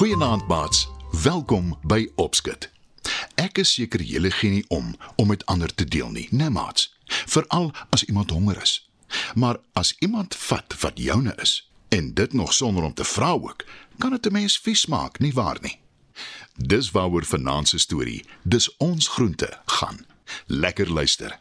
Goeienaand maats. Welkom by Opskit. Ek is seker julle gee nie om om met ander te deel nie, né maats? Veral as iemand honger is. Maar as iemand vat wat joune is en dit nog sonder om te vra ook, kan dit 'n mens vies maak, nie waar nie? Dis waaroor vanaand se storie, dis ons groente gaan. Lekker luister.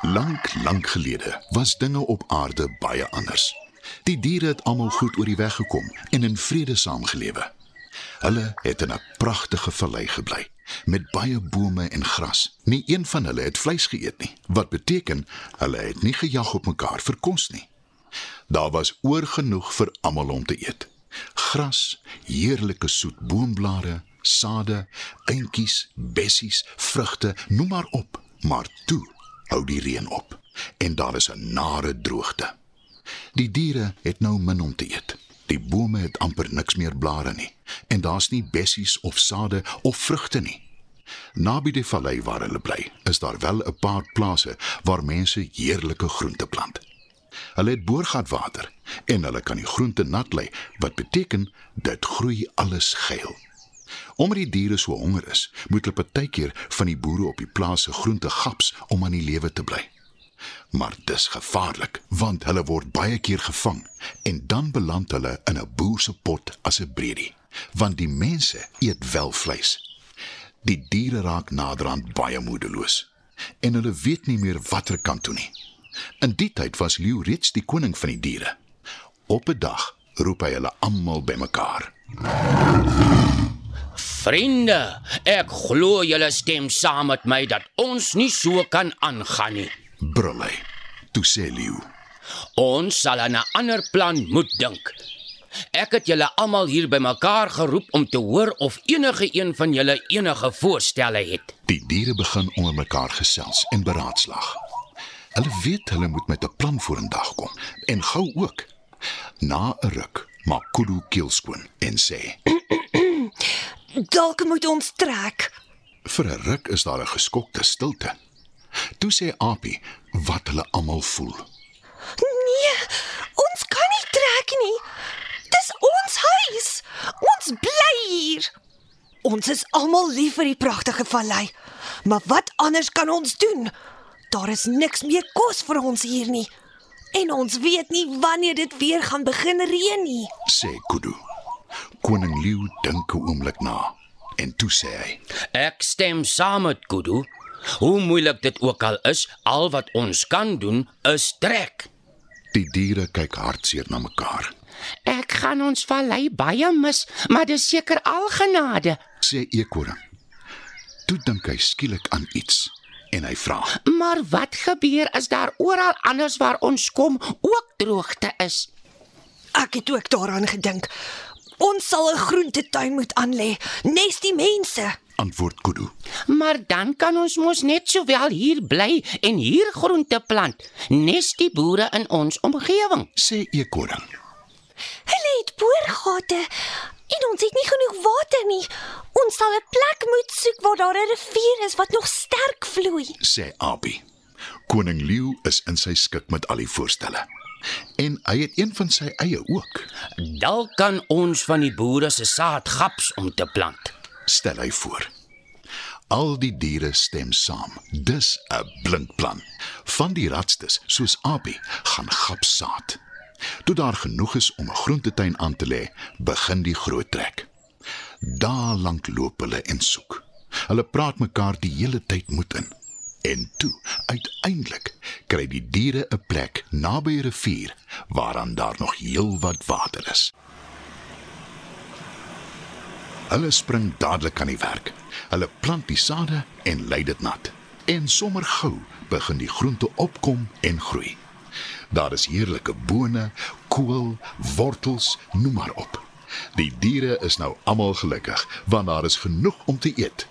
Lank, lank gelede was dinge op aarde baie anders. Die diere het almal goed oor die weg gekom en in vrede saamgelewe. Hulle het in 'n pragtige vallei gebly met baie bome en gras. Nie een van hulle het vleis geëet nie, wat beteken hulle het nie gejag op mekaar vir kos nie. Daar was oor genoeg vir almal om te eet. Gras, heerlike soet boomblare, sade, eentjies, bessies, vrugte, noem maar op. Maar toe hou die reën op en daar is 'n nare droogte. Die diere het nou min om te eet. Die bome het amper niks meer blare nie en daar's nie bessies of sade of vrugte nie. Naby die vallei waar hulle bly, is daar wel 'n paar plase waar mense heerlike groente plant. Hulle het boorgatwater en hulle kan die groente nat lê, wat beteken dit groei alles geel. Omdat die diere so honger is, moet hulle partykeer van die boere op die plase groente gaps om aan die lewe te bly. Maar dis gevaarlik want hulle word baie keer gevang en dan beland hulle in 'n boer se pot as 'n bredie, want die mense eet wel vleis. Die diere raak naderhand baie moedeloos en hulle weet nie meer watter kant toe nie. In die tyd was leeu reeds die koning van die diere. Op 'n dag roep hy hulle almal bymekaar. Vriende, ek glo julle stem saam met my dat ons nie so kan aangaan nie. Brul hy. Toe sê leeu: Ons sal aan 'n ander plan moet dink. Ek het julle almal hier bymekaar geroep om te hoor of enige een van julle enige voorstelle het. Die diere begin onder mekaar gesels en beraadslag. Hulle weet hulle moet met 'n plan vorendag kom en gou ook. Na 'n ruk maak Kudu keelskoon en sê: Dalk moet ons trek. "Vir 'n ruk is daar 'n geskokte stilte." Toe sê Apie wat hulle almal voel. Nee, ons kan nie trek nie. Dis ons huis. Ons bly hier. Ons is almal lief vir die pragtige vallei. Maar wat anders kan ons doen? Daar is niks meer kos vir ons hier nie. En ons weet nie wanneer dit weer gaan begin reën nie. sê Kudu. Koning Leeu dink 'n oomblik na en toe sê hy: Ek stem saam met Kudu. Hoe moeilik dit ook al is, al wat ons kan doen is trek. "Die diere kyk hartseer na mekaar," Ek gaan ons vallei baie mis, maar dis seker al genade. sê Eekoring. Toe dink hy skielik aan iets en hy vra: Maar wat gebeur as daar oral anders waar ons kom ook droogte is? Ek het ook daaraan gedink. Ons sal 'n groentetuin moet aanlê, nes die mense. "Antwoord Kudu." Maar dan kan ons mos net sowel hier bly en hier groente plant, nes die boere in ons omgewing. sê Eekoring. Hulle het boorgate en ons het nie genoeg water nie. Ons sal 'n plek moet soek waar daar 'n rivier is wat nog sterk vloei. sê Abi. Koning Leeu is in sy skik met al die voorstelle. En hy het een van sy eie ook, Dalk kan ons van die boere se saad gaps om te plant. Stel hy voor. Al die diere stem saam. Dis 'n blink plan. Van die ratstes, soos Abi, gaan gap saad. Toe daar genoeg is om 'n groentetuin aan te lê, begin die groot trek. Daar lank loop hulle en soek. Hulle praat mekaar die hele tyd moed in. En toe, uiteindelik, kry die diere 'n plek naby 'n rivier waaraan daar nog heelwat water is. Hulle spring dadelik aan die werk. Hulle plant die sade en lei dit nat. En sommer gou begin die groente opkom en groei. Daar is heerlike bone, kool, wortels, noem maar op. Die diere is nou almal gelukkig want daar is genoeg om te eet.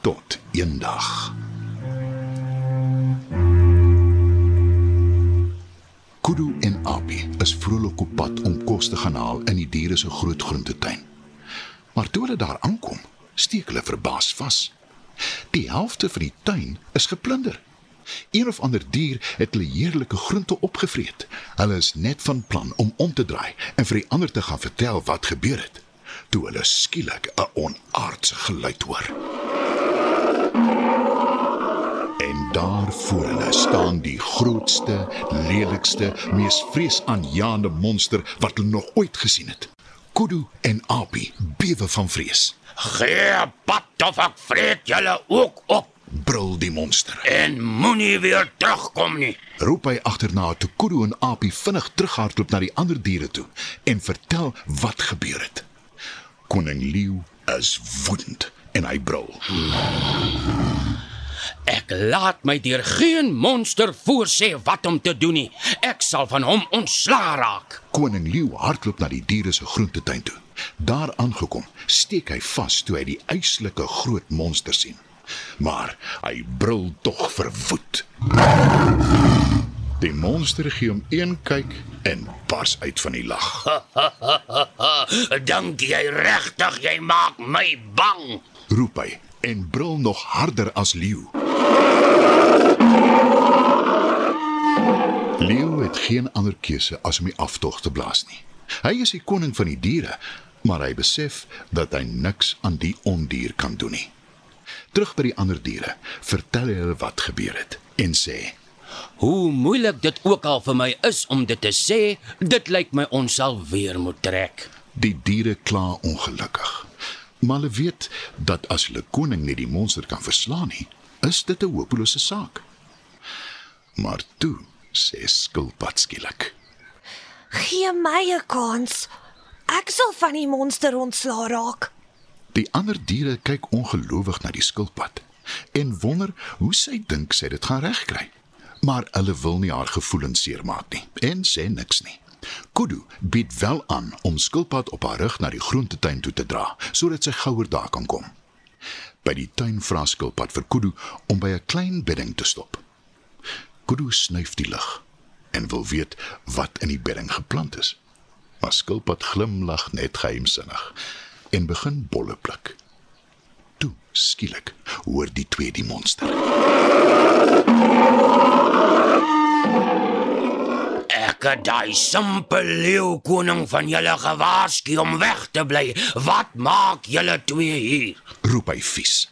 Tot eendag. Kudu en Abi is vrolik op pad om kos te gaan haal in die diere se groot groentetuin. Maar toe hulle daar aankom, steek hulle verbaas vas. Die helfte van die tuin is geplunder. Een of ander dier het hulle heerlike groente opgevreet. Hulle is net van plan om om te draai en vir die ander te gaan vertel wat gebeur het. Toe hulle skielik 'n onaardse geluid hoor. En daar voor hulle staan die grootste, lelikste, mees vreesaanjaende monster wat hulle nog ooit gesien het. Kudu en Abi bewe van vrees. Gee pad of ek vreet julle ook op Brul die monster. en moenie weer terugkom nie. Roep hy agterna toe Kudu en Abi vinnig terughardloop na die ander diere toe en vertel wat gebeur het. Koning Leeu is woedend en hy brul. Ek laat my deur geen monster voorsê wat om te doen nie. Ek sal van hom ontslaa raak. Koning Leeu hardloop na die diere se groentetuin toe. Daar aangekom, steek hy vas toe hy die eislike groot monster sien. Maar hy brul tog verwoed. Die monster gee hom een kyk en bars uit van die lag. Dink jy regtig jy maak my bang? Roep hy en brul nog harder as leeu. Leeu het geen ander keuse as om die aftog te blaas nie. Hy is die koning van die diere, maar hy besef dat hy niks aan die ondier kan doen nie. Terug by die ander diere, vertel hy hulle wat gebeur het en sê: Hoe moeilik dit ook al vir my is om dit te sê, dit lyk my ons sal weer moet trek. "Die diere kla ongelukkig, maar hulle weet dat as hulle koning nie die monster kan verslaan nie, is dit 'n hopelose saak." Maar toe sê skilpad skielik: Gee my 'n kans. Ek sal van die monster ontslaa raak. Die ander diere kyk ongelowig na die skilpad en wonder hoe sy dink sy dit gaan regkry. Maar hulle wil nie haar gevoelens seermaak nie en sê niks nie. Kudu bied wel aan om skilpad op haar rug na die groentetuin toe te dra sodat sy gouer daar kan kom. By die tuin vra skilpad vir Kudu om by 'n klein bedding te stop. Kudu snuif die lug en wil weet wat in die bedding geplant is. Maar skilpad glimlag net geheimsinnig en begin bolle pluk. Toe skielik hoor die twee die monster. Ek het daai simpel leeu koning van julle gewaarsku om weg te bly. Wat maak julle twee hier? Roep hy vies.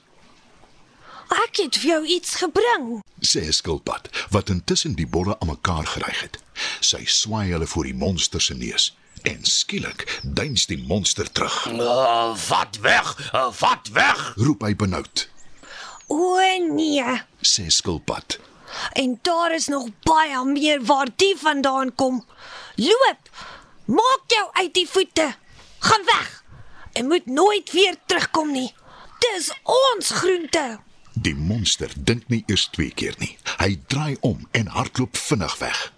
Ek het vir jou iets gebring. Sê skilpad wat intussen die bolle aan mekaar geryg het. Sy swaai hulle voor die monster se neus en skielik duins die monster terug. Uh, vat weg, uh, vat weg. Roep hy benoud. O nee. Sê skilpad. En daar is nog baie meer waar die vandaan kom. Loop. Maak jou uit die voete. Gaan weg. En moet nooit weer terugkom nie. Dis ons groente. Die monster dink nie eers twee keer nie. Hy draai om en hardloop vinnig weg.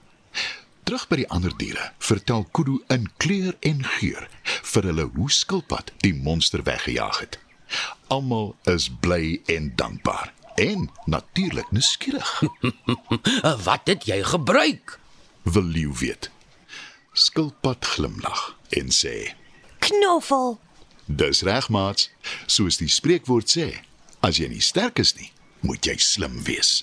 Terug by die ander diere, vertel Kudu in kleur en geur vir hulle hoe skilpad die monster weggejaag het. Almal is bly en dankbaar en natuurlik nuuskierig. Uh, wat het jy gebruik? Wil leeu weet. Skilpad glimlag en sê: Knoffel. "Dis reg, maats. Soos die spreekwoord sê, as jy nie sterk is nie, moet jy slim wees."